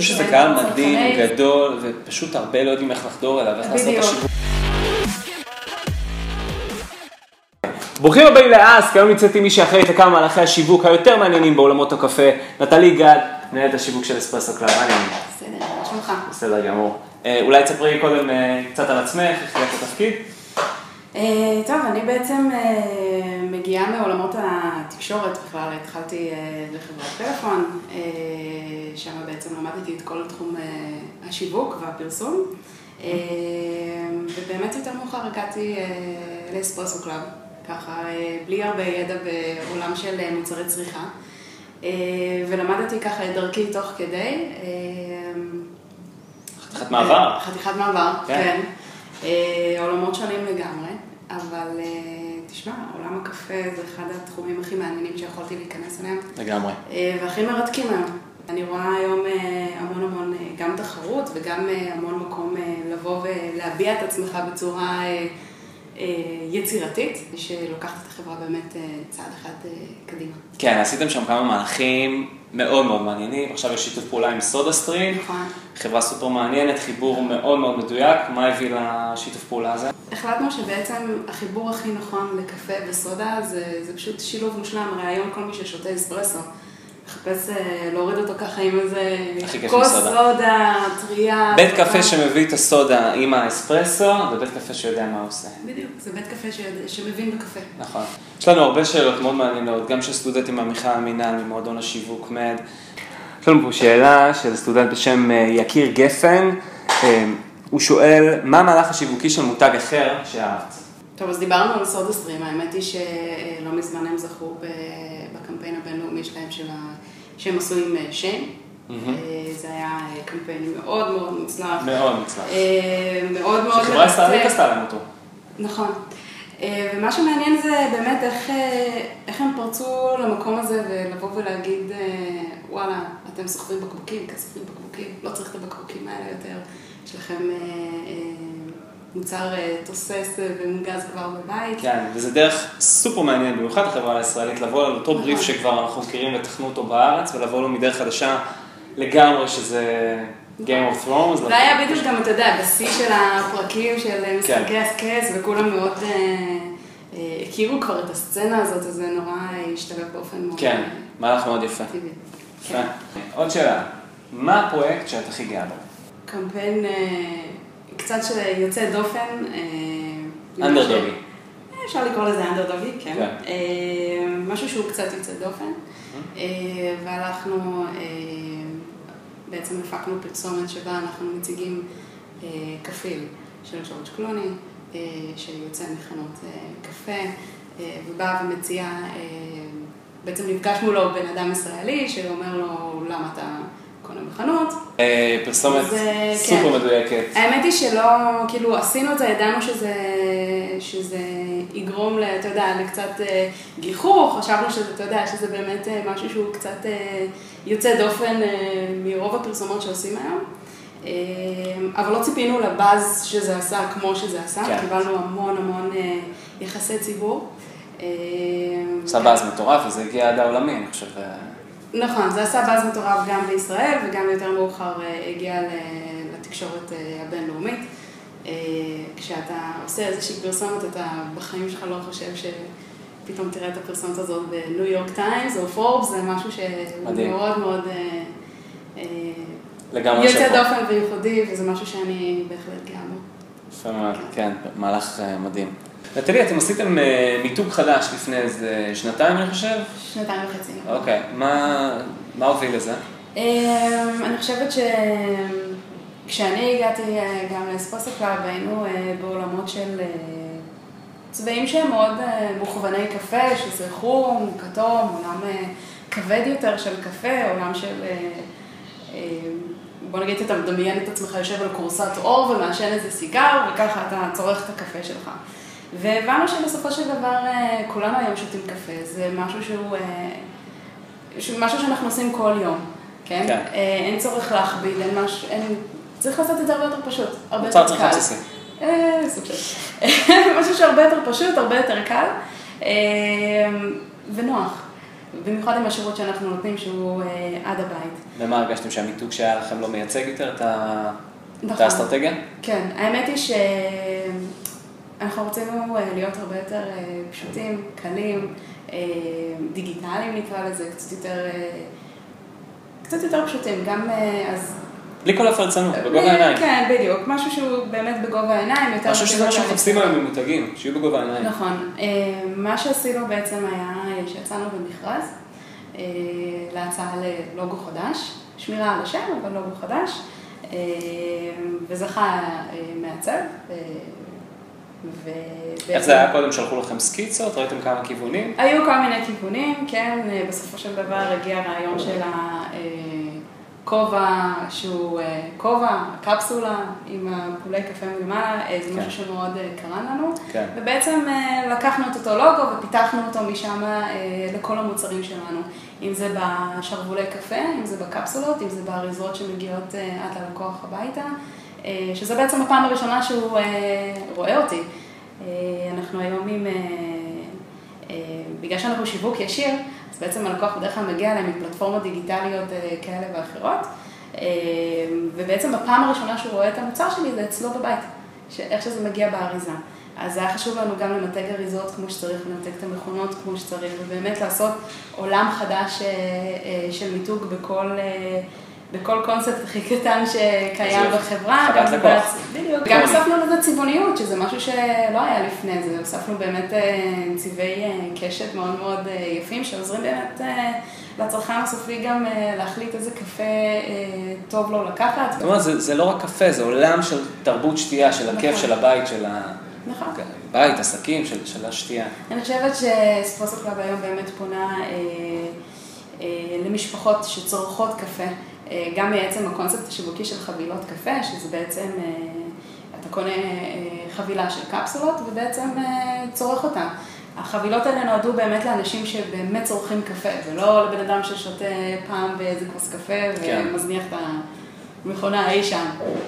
חושב שזה קהל מדהים, גדול, ופשוט הרבה לא יודעים איך לחדור אליו, איך לעשות את השיווק. ברוכים הבאים לאסק, היום נמצאת עם מי שאחראית לכמה מהלכי השיווק היותר מעניינים בעולמות הקפה, נטלי גד, מנהלת השיווק של אספרסו קלאב, מה העניינים? בסדר, שלומך? בסדר גמור. אה, אולי תספרי קודם אה, קצת על עצמך, איך הגעת לתפקיד? אה, טוב, אני בעצם אה, מגיעה מעולמות התקשורת, בכלל התחלתי אה, בחברת פלאפון, שם בעצם למדתי את כל תחום השיווק והפרסום, ובאמת יותר מאוחר הגעתי לאספרסו קלאב, ככה בלי הרבה ידע בעולם של מוצרי צריכה, ולמדתי ככה את דרכי תוך כדי. חתיכת מעבר. חתיכת מעבר, כן. כן. עולמות שונים לגמרי, אבל אה, תשמע, עולם הקפה זה אחד התחומים הכי מעניינים שיכולתי להיכנס אליהם, לגמרי. אה, והכי מרתקים היום. אני רואה היום אה, המון המון גם תחרות וגם המון מקום לבוא ולהביע את עצמך בצורה יצירתית, שלוקחת את החברה באמת אה, צעד אחד אה, קדימה. כן, עשיתם שם כמה מהלכים מאוד מאוד מעניינים, עכשיו יש שיתוף פעולה עם סודה סטרים, נכון. חברה סופר מעניינת, חיבור מאוד מאוד מדויק, מה הביא לשיתוף פעולה הזה? החלטנו שבעצם החיבור הכי נכון לקפה וסודה זה, זה פשוט שילוב מושלם, הרי היום כל מי ששותה אספרסו מחפש אה, להוריד אותו ככה עם איזה כוס סודה. טריה. בית. קפה שמביא את הסודה עם האספרסו, זה בית קפה שיודע מה הוא עושה. בדיוק, זה בית קפה שיודע- שמבין בקפה. נכון. יש לנו הרבה שאלות מאוד מעניינות, גם של סטודנטים מהמיכל המינהל, ממועדון השיווק מד. יש לנו פה שאלה של סטודנט בשם אה, יקיר גפן, אה, הוא שואל, מה המהלך השיווקי של מותג אחר שאהבת? טוב, אז דיברנו על סודה סטרים, האמת היא שלא מזמן הם זכו בקמפיין הבינלאומי שלהם, של ה... שהם עשו עם אה. מהמם. אה, זה היה אה, קמפיין מאוד מאוד מוצלח. מאוד מוצלח. מאוד מאוד חברה ישראלית מרתק. עשתה להם אותו. נכון. ומה שמעניין זה באמת איך, איך הם פרצו למקום הזה ולבוא ולהגיד, וואלה, אתם סוחבים בקבוקים, כן סוחבים בקבוקים, לא צריך את הבקבוקים האלה יותר, יש לכם מוצר אה, תוסס אה, ומוגז כבר בבית. כן, וזה דרך סופר מעניינת, במיוחד לחברה הישראלית, לבוא על אותו נכון. בריף שכבר אנחנו מכירים ותכנו אותו בארץ, ולבוא לו מדרך חדשה לגמרי, שזה Game of Thrones. זה היה בדיוק גם, אתה יודע, בשיא של הפרקים של אה, משחקי הסקס, וכולם מאוד אה, הכירו כבר את הסצנה הזאת, אז זה נורא השתלב באופן מאוד כן, מהלך מאוד יפה. יפה. עוד שאלה, מה הפרויקט שאת הכי גאה בו? קמפיין קצת שיוצא דופן. אה, אנדרדוגי. ש- אפשר לקרוא לזה אנדרדוגי, כן. כן. אה, משהו שהוא קצת יוצא דופן. אה, והלכנו, אה, בעצם הפקנו פרסומת שבה אנחנו מציגים אה, כפיל של ג'ורג' קלוני, אה, שיוצא מחנות אה, קפה, אה, ובא ומציע, אה, בעצם נפגש מולו בן אדם ישראלי שאומר לו למה אתה בחנות, אה, פרסומת זה- סופר כן. מדויקת. האמת היא שלא, כאילו, עשינו את זה, ידענו שזה, שזה יגרום, אתה יודע, לקצת אה, גיחוך, חשבנו שזה, אתה יודע, שזה באמת אה, משהו שהוא קצת יוצא דופן מרוב הפרסומות שעושים היום. אבל לא ציפינו לבאז שזה עשה כמו שזה עשה, כן. קיבלנו המון המון יחסי ציבור. עשה באז מטורף, וזה הגיע עד העולמי, אני חושב. נכון, זה עשה באז מטורף גם בישראל, וגם יותר מאוחר אה, הגיע לתקשורת אה, הבינלאומית. אה, כשאתה עושה איזושהי פרסומת, אתה בחיים שלך לא חושב שפתאום תראה את הפרסומת הזאת בניו יורק טיימס או פורבס, זה משהו שהוא. מאוד מאוד לגמרי יוצא. דופן וייחודי, וזה משהו שאני בהחלט גאה בו. יפה מאוד, כן, מהלך אה, מדהים. נטלי, אתם עשיתם אה, מיתוג חדש לפני איזה שנתיים, אני חושב? שנתיים וחצי. אוקיי, מה מה הוביל לזה? אמ, אני חושבת שכשאני הגעתי אה, גם לאספרסו קלאב, היינו אה, בעולמות של צבעים שהם מאוד מוכווני קפה, שזה חום, כתום, עולם כבד יותר של קפה, עולם של... בוא נגיד, אתה מדמיין את עצמך יושב על כורסת עור ומעשן איזה סיגר, וככה אתה צורך את הקפה שלך. והבנו שבסופו של דבר אה, כולנו היום שותים קפה, זה משהו שהוא... אה, ש- משהו שאנחנו עושים כל יום, כן? כן. אה, אין צורך להכביד, אין משהו, אין... צריך לעשות את זה הרבה יותר פשוט, הרבה מוצר יותר קל. בסיסי. אה, סוג של... משהו שהרבה יותר פשוט, הרבה יותר קל, ונוח. במיוחד עם השירות שאנחנו נותנים שהוא עד הבית. ומה הרגשתם שהמיתוג שהיה לכם לא מייצג יותר את, נכון. האסטרטגיה? כן, האמת היא שאנחנו רצינו אה, להיות הרבה יותר אה, פשוטים, קלים, אה, דיגיטליים נקרא לזה, קצת יותר, קצת יותר פשוטים, גם אז... בלי כל הפלצנות, בגובה העיניים. כן, בדיוק, משהו שהוא באמת בגובה העיניים, יותר... משהו שזה מה שמחפשים לאנשים. היום במותגים, שיהיו בגובה העיניים. נכון. מה שעשינו בעצם היה שיצאנו במכרז להצעה ללוגו חדש, שמירה על השם, אבל לוגו חדש, וזכה מעצב. אה, ו- איך זה היה קודם? שלחו לכם סקיצות? ראיתם כמה כיוונים? היו כל מיני כיוונים, כן, אה, בסופו של דבר הגיע הרעיון של הכובע שהוא אה, כובע, הקפסולה עם הפולי קפה מלמעלה, אה, זה כן. משהו שמאוד אה, קרן לנו. כן. ובעצם אה, לקחנו את אותו לוגו ופיתחנו אותו משם אה, לכל המוצרים שלנו. אם זה בשרוולי קפה, אם זה בקפסולות, אם זה באריזות שמגיעות אה, עד ללקוח הביתה, אה, שזה בעצם הפעם הראשונה שהוא אה, רואה אותי. אה, אנחנו היום עם, אה, אה, בגלל שאנחנו שיווק ישיר, אז בעצם הלקוח בדרך כלל מגיע אליהם מפלטפורמות דיגיטליות אה, כאלה ואחרות, אה, ובעצם בפעם הראשונה שהוא רואה את המוצר שלי זה אצלו בבית, איך שזה מגיע באריזה. אז היה חשוב לנו גם למתג אריזות כמו שצריך, למתג את המכונות כמו שצריך, ובאמת לעשות עולם חדש אה, אה, של מיתוג בכל... בכל קונספט הכי קטן שקיים בחברה. גם בדיוק. גם הוספנו לזה צבעוניות, שזה משהו שלא היה לפני זה. הוספנו באמת אה, צבעי אה, קשת מאוד מאוד אה, יפים, שעוזרים באמת לצרכן הסופי גם להחליט איזה קפה טוב לו לקחת. זאת אומרת, זה, לא רק קפה, זה עולם של תרבות שתייה, של הכיף נכון. של הבית, של נכון. הבית, עסקים, של, של השתייה. אני חושבת שאספרסו קלאב היום באמת פונה אה, אה, למשפחות שצורכות קפה, גם מעצם הקונספט השיווקי של חבילות קפה, שזה בעצם, אה, אתה קונה אה, חבילה של קפסולות ובעצם אה, צורך אותה. החבילות האלה נועדו באמת לאנשים שבאמת צורכים קפה, ולא לבן אדם ששותה פעם באיזה כוס קפה כן. ומזניח את המכונה אי שם.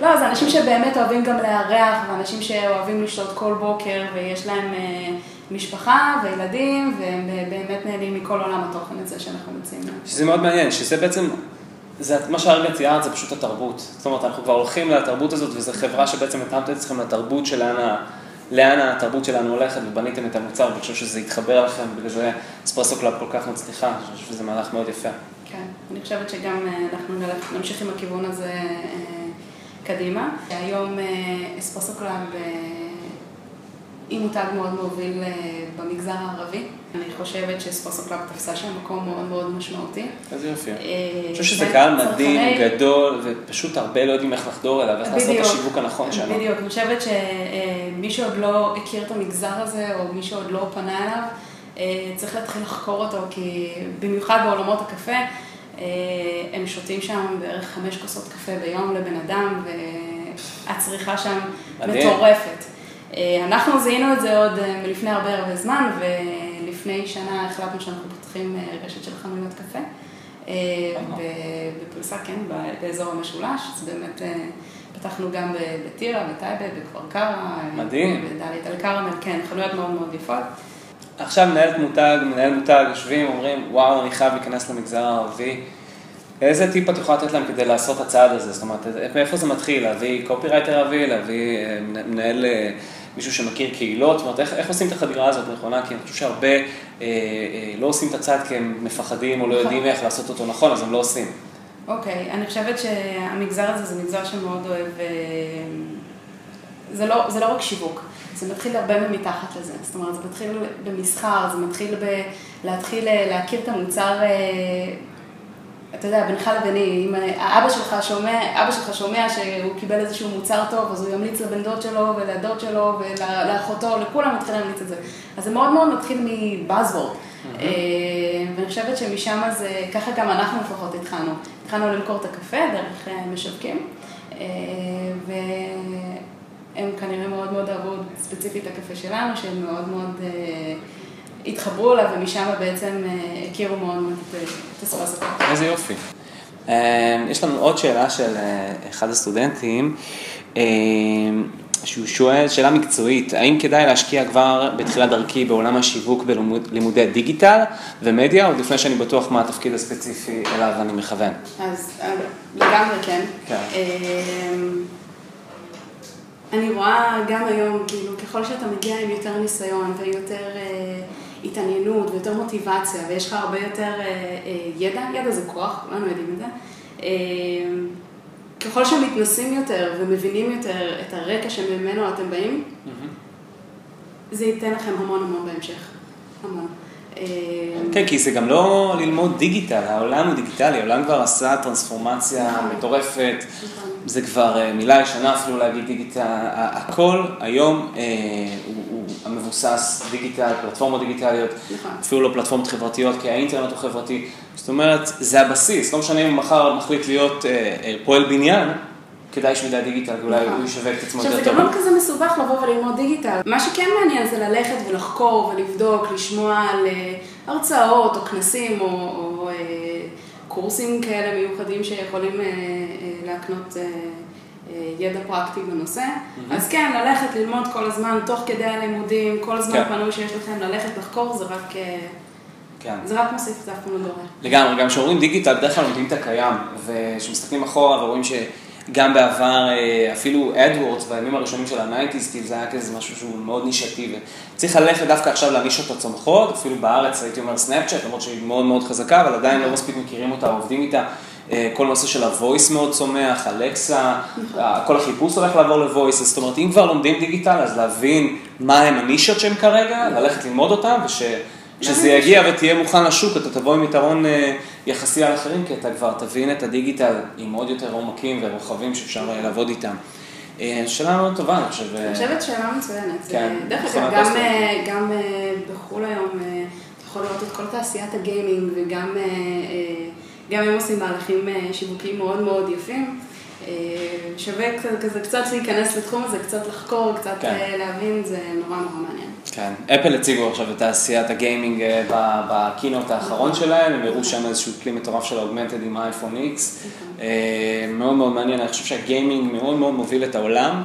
לא, זה אנשים שבאמת אוהבים גם לארח, ואנשים שאוהבים לשתות כל בוקר, ויש להם אה, משפחה וילדים, והם אה, באמת נהנים מכל עולם התוכן הזה שאנחנו מציעים להם. שזה מאוד מעניין, שזה בעצם, זה מה שהרגע ציירת, זה פשוט התרבות. זאת אומרת, אנחנו כבר הולכים לתרבות הזאת, וזו חברה שבעצם התאמתם את עצמכם לתרבות שלאן, ה- לאן התרבות שלנו הולכת, ובניתם את המוצר, ואני חושב שזה יתחבר לכם, בגלל זה אספרסו קלאב כל כך מצליחה, אני חושב שזה מהלך מאוד יפה. כן, אני חושבת שגם אה, אנחנו נמשיך עם הכיוון הזה אה, קדימה. היום אה, אספרסו קלאב היא מותג מאוד מוביל אה, במגזר הערבי. אני חושבת שאספרסו קלאב תפסה שם מקום מאוד מאוד משמעותי. איזה יופי. אה, אני חושב שזה קהל מדהים, גדול, ופשוט הרבה לא יודעים איך לחדור אליו, איך לעשות את. השיווק הנכון שלנו. בדיוק, אני חושבת שמי שעוד לא הכיר את המגזר הזה, או מי שעוד לא פנה אליו, אה, צריך להתחיל לחקור אותו, כי במיוחד בעולמות הקפה, אה, הם שותים שם בערך חמש כוסות קפה ביום לבן אדם, והצריכה שם. מטורפת. אה, אנחנו זיהינו את זה עוד אה, מלפני הרבה הרבה זמן, ולפני שנה החלטנו שאנחנו פותחים אה, רשת של חנויות קפה. ב- בפריסה, כן, באזור המשולש, אז באמת פתחנו גם בטירה, בטייבה, בכפר קרע. אה, מדהים. בדאלית אל כרמל, כן, חנויות מאוד מאוד יפות. עכשיו מנהלת מותג, מנהל מותג, יושבים, אומרים, וואו, אני חייב להיכנס למגזר הערבי. איזה טיפ את יכולה לתת להם כדי לעשות את הצעד הזה? זאת אומרת, מאיפה זה מתחיל? להביא קופירייטר ערבי, להביא מנהל, מישהו שמכיר קהילות? זאת אומרת, איך, איך עושים את החדירה הזאת נכונה? כי אני חושב שהרבה אה, אה, לא עושים את הצעד כי הם מפחדים או לא נכון. יודעים איך לעשות אותו נכון, אז הם לא עושים. אוקיי, אני חושבת שהמגזר הזה זה מגזר שמאוד אוהב, אה, זה לא, זה לא רק שיווק, זה מתחיל הרבה מתחת לזה, זאת אומרת, זה מתחיל במסחר, זה מתחיל ב... להתחיל אה, להכיר את המוצר, אה, אתה יודע, בינך לביני, אם האבא שלך שומע, אבא שלך שומע שהוא קיבל איזשהו מוצר טוב, אז הוא ימליץ לבן דוד שלו ולדוד שלו ולאחותו, לכולם מתחיל להמליץ את זה. אז זה מאוד מאוד מתחיל מבאזוורד. אה, ואני חושבת שמשם זה, ככה גם אנחנו לפחות התחלנו. התחלנו למכור את הקפה דרך אה, משווקים, אה, והם כנראה מאוד מאוד אהבו ספציפית את הקפה שלנו, שהם מאוד מאוד אה, התחברו אליו, ומשם בעצם אה, הכירו מאוד מאוד את אספרסו קפה. איזה יופי. אה, יש לנו עוד שאלה של אה, אחד הסטודנטים. אה, שהוא שואל, שאלה מקצועית, האם כדאי להשקיע כבר בתחילת דרכי בעולם השיווק בלימודי דיגיטל ומדיה, עוד לפני שאני בטוח מה התפקיד הספציפי אליו אני מכוון? אז אה, לגמרי כן. כן. אני רואה גם היום, כאילו, ככל שאתה מגיע עם יותר ניסיון ויותר אה, התעניינות ויותר מוטיבציה, ויש לך הרבה יותר אה, אה, ידע, ידע זה כוח, כולנו יודעים את זה, אה, ככל שמתנסים יותר ומבינים יותר את הרקע שממנו אתם באים, זה ייתן לכם המון המון בהמשך. המון. אה, כן, כי זה גם לא ללמוד דיגיטל, העולם הוא דיגיטלי, העולם כבר עשה טרנספורמציה מטורפת, נכון. זה כבר אה, מילה ישנה אפילו להגיד דיגיטל, הכל היום אה, הוא, המבוסס דיגיטל, פלטפורמות דיגיטליות, נכון. אפילו לא פלטפורמות חברתיות, כי האינטרנט הוא חברתי, זאת אומרת, זה הבסיס, לא משנה אם מחר מחליט להיות פועל בניין, כדאי שהוא ידע דיגיטל, אולי נכון. הוא ישווק את עצמו עכשיו, זה יותר גם טוב. לא כזה מסובך לבוא וללמוד דיגיטל. מה שכן מעניין זה ללכת ולחקור ולבדוק, לשמוע על אה, הרצאות או כנסים או, או אה, קורסים כאלה מיוחדים שיכולים אה, להקנות ידע פרקטי בנושא. אז כן, ללכת ללמוד כל הזמן, תוך כדי הלימודים, כל זמן כן. פנוי שיש לכם ללכת לחקור, זה רק, כן. זה רק מוסיף, זה אף פעם לא גורע. לגמרי, גם כשאומרים דיגיטל, בדרך כלל לומדים את הקיים, וכשמסתכלים אחורה ורואים שגם בעבר, אה, אפילו AdWords, בימים הראשונים של ה nineties, כאילו זה היה כזה משהו שהוא מאוד נישתי, וצריך ללכת דווקא עכשיו לנישות הצומחות, אפילו בארץ הייתי אומר סנאפצ'אט, למרות שהיא מאוד מאוד חזקה, אבל עדיין לא מספיק מכירים אותה, עובדים איתה. אה, כל הנושא של הוויס מאוד צומח, אלקסה, אה, כל החיפוש הולך לעבור לוויס, זאת אומרת, אם כבר לומדים דיגיטל, אז להבין מה הם הנישות שהם כרגע, ללכת ללמוד אותם, וש... כשזה יגיע ותהיה מוכן לשוק, אתה תבוא עם יתרון אה, יחסי על אחרים, כי אתה כבר תבין את הדיגיטל עם עוד יותר עומקים ורוחבים שאפשר אה, לעבוד איתם. אה, שאלה מאוד טובה, אני חושב. אני חושבת שאלה מצוינת. כן, דרך אגב, גם, גם בחו"ל היום אתה יכול לראות את כל תעשיית הגיימינג וגם גם הם עושים מהלכים שיווקיים מאוד מאוד יפים. שווה כזה- קצת להיכנס לתחום הזה, קצת לחקור, קצת כן. להבין, זה נורא נורא מעניין. כן, אפל הציגו עכשיו את תעשיית הגיימינג אה, ב- בקינות האחרון שלהם, הם הראו שם איזשהו כלי מטורף של אוגמנטד עם אייפון X. אה, מאוד מאוד מעניין, אני חושב שהגיימינג מאוד מאוד מוביל את העולם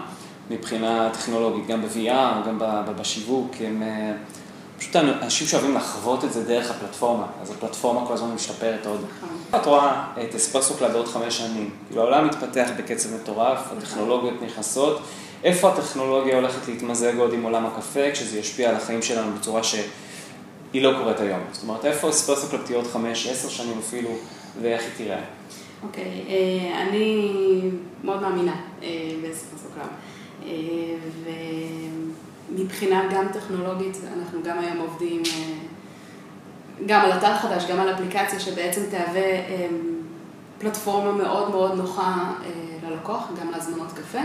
מבחינה טכנולוגית, גם ב-VR, גם בשיווק, הם אה, פשוט אנשים שאוהבים לחוות את זה דרך הפלטפורמה, אז הפלטפורמה כל הזמן משתפרת עוד. נכון. את רואה את אספרסו קלאב בעוד חמש שנים, כאילו העולם מתפתח בקצב מטורף, הטכנולוגיות נכנסות, איפה הטכנולוגיה הולכת להתמזג עוד עם עולם הקפה, כשזה ישפיע על החיים שלנו בצורה שהיא לא קורית היום. זאת אומרת, איפה אספרסו עוד חמש, עשר שנים אפילו, ואיך היא תיראה. אוקיי, אה, אני מאוד מאמינה אה, באספרסו קלאב. אה, ומבחינה גם טכנולוגית, אנחנו גם היום עובדים גם על אתר חדש, גם על אפליקציה שבעצם תהווה פלטפורמה מאוד מאוד נוחה ללקוח, גם להזמנות קפה.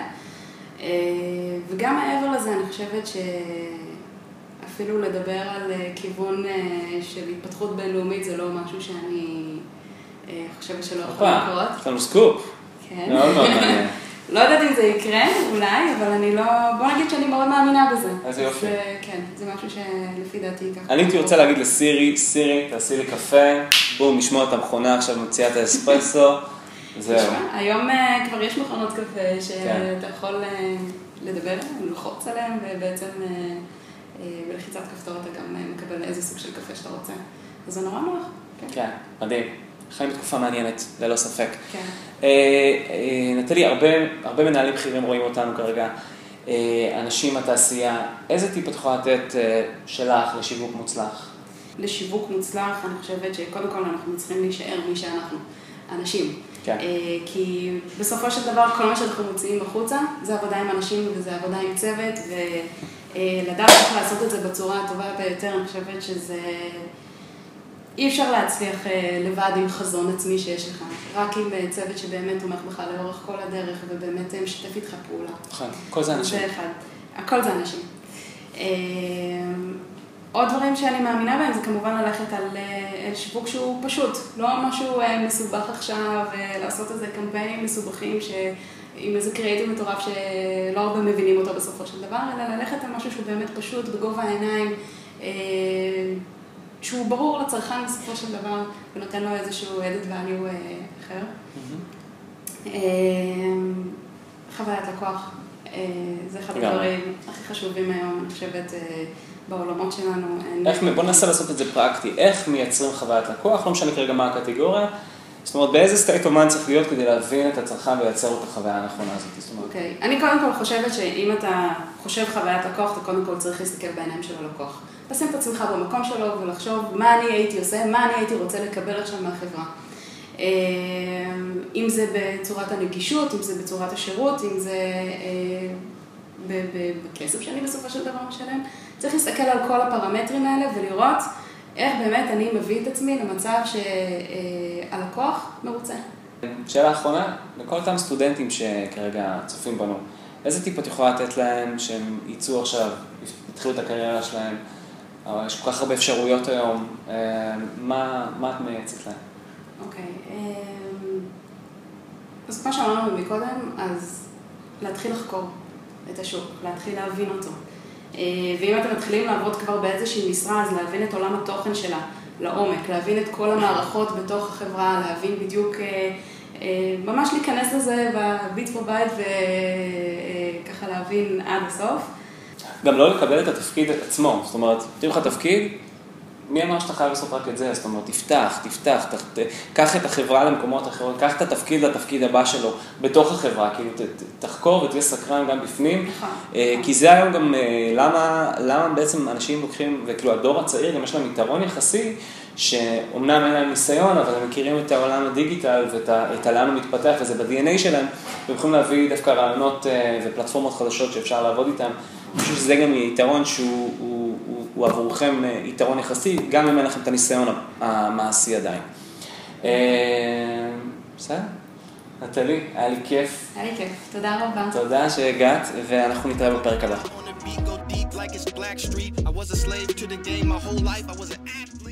אה, וגם מעבר לזה, אני חושבת שאפילו לדבר על אה, כיוון אה, של התפתחות בינלאומית זה לא משהו שאני חושבת שלא יכול לקרות. יש לנו סקופ. כן. מאוד מאוד מעניין. לא יודעת אם זה יקרה, אולי, אבל אני לא... בוא נגיד שאני מאוד מאמינה בזה. איזה יופי. כן, זה משהו שלפי דעתי ייקח... אני הייתי רוצה להגיד לסירי, סירי, תעשי לי קפה, בואו נשמוע את המכונה עכשיו מוציאה את האספרסו, זהו. היום אה, כבר יש מכונות קפה כן. שאתה יכול אה, לדבר עליהן, ללחוץ עליהן, ובעצם אה, בלחיצת כפתור אתה גם מקבל איזה סוג של קפה שאתה רוצה. אז זה נורא נוח. כן. מדהים. חיים בתקופה מעניינת, ללא ספק. כן. נטלי, הרבה, מנהלים בכירים רואים אותנו כרגע, אנשים מהתעשייה, איזה טיפ את יכולה לתת שלך לשיווק מוצלח? לשיווק מוצלח, אני חושבת שקודם כל אנחנו צריכים להישאר מי שאנחנו, אנשים. כן. אה, כי בסופו של דבר כל מה שאנחנו מוציאים החוצה זה עבודה עם אנשים וזה עבודה עם צוות, ולדעת איך לעשות את זה בצורה הטובה ביותר, אני חושבת שזה... אי אפשר להצליח אה, לבד עם חזון עצמי שיש לך, רק עם אה, צוות שבאמת תומך בך לאורך כל הדרך ובאמת אה, משתף איתך פעולה. נכון, כל זה אנשים. זה אחד. הכל זה אנשים. עוד דברים שאני מאמינה בהם זה כמובן ללכת על אה, על שיווק שהוא פשוט, לא משהו אה, מסובך עכשיו, אה, לעשות איזה קמפיינים מסובכים ש... עם איזה קריאיטיב מטורף שלא הרבה מבינים אותו בסופו של דבר, אלא ללכת על משהו שהוא באמת פשוט, בגובה העיניים, שהוא ברור לצרכן בסופו של דבר, ונותן לו איזשהו added value אחר. חוויית לקוח, זה אחד. הדברים הכי חשובים היום, אני חושבת, בעולמות שלנו. אין- איך, בוא ננסה לעשות את זה פרקטי, איך מייצרים חוויית לקוח, לא משנה כרגע מה הקטגוריה, זאת אומרת באיזה of mind צריך להיות כדי להבין את הצרכן ולייצר את החוויה הנכונה הזאת, זאת אומרת, אוקיי, אני קודם כל חושבת שאם אתה חושב חוויית לקוח, אתה קודם כל צריך להסתכל בעיניים של הלקוח. לשים את עצמך במקום שלו ולחשוב מה אני הייתי עושה, מה אני הייתי רוצה לקבל עכשיו מהחברה. אה, אם זה בצורת הנגישות, אם זה בצורת השירות, אם זה אה, בכסף שאני בסופו של דבר משלם. צריך להסתכל על כל הפרמטרים האלה ולראות איך באמת אני מביא את עצמי למצב שהלקוח מרוצה. שאלה אחרונה, לכל אותם סטודנטים שכרגע צופים בנו, איזה טיפ את יכולה לתת להם שהם יצאו עכשיו, יתחילו את הקריירה שלהם, אבל יש כל כך הרבה אפשרויות היום, אה, מה, מה את מייעצת להם? אוקיי, אמ, אז כמו שאמרנו מקודם, אז להתחיל לחקור את השוק, להתחיל להבין אותו. אה, ואם אתם מתחילים לעבוד כבר באיזושהי משרה, אז להבין את עולם התוכן שלה לעומק, להבין את כל המערכות בתוך החברה, להבין בדיוק, אה, אה, ממש להיכנס לזה בביט פור בית וככה להבין עד הסוף. גם לא לקבל את התפקיד עצמו, זאת אומרת, נותנים לך תפקיד, מי אמר שאתה חייב לעשות רק את זה? זאת אומרת, תפתח, תפתח, ת, ת, קח את החברה למקומות אחרים, קח את התפקיד לתפקיד הבא שלו, בתוך החברה, כאילו, ת, תחקור ותהיה סקרן גם בפנים, נכון, אה. כי זה היום גם, אה, למה, למה בעצם אנשים לוקחים, וכאילו הדור הצעיר, גם יש להם יתרון יחסי, שאומנם אין להם ניסיון, אבל הם מכירים את העולם הדיגיטל ואת ה- את הלאן הוא מתפתח, וזה ב-DNA שלהם, והם יכולים להביא דווקא רעיונות אה, ופלטפורמות חדשות שאפשר לעבוד איתן. אני חושב שזה גם יתרון שהוא הוא, עבורכם אה, יתרון יחסי, גם אם אין לכם את הניסיון המעשי עדיין. אה, בסדר? נטלי, היה לי כיף. היה לי כיף, תודה רבה. תודה שהגעת, ואנחנו נתראה בפרק הבא. on the beat, go deep like it's Black Street. I was a slave to the game my whole life. I was an addict.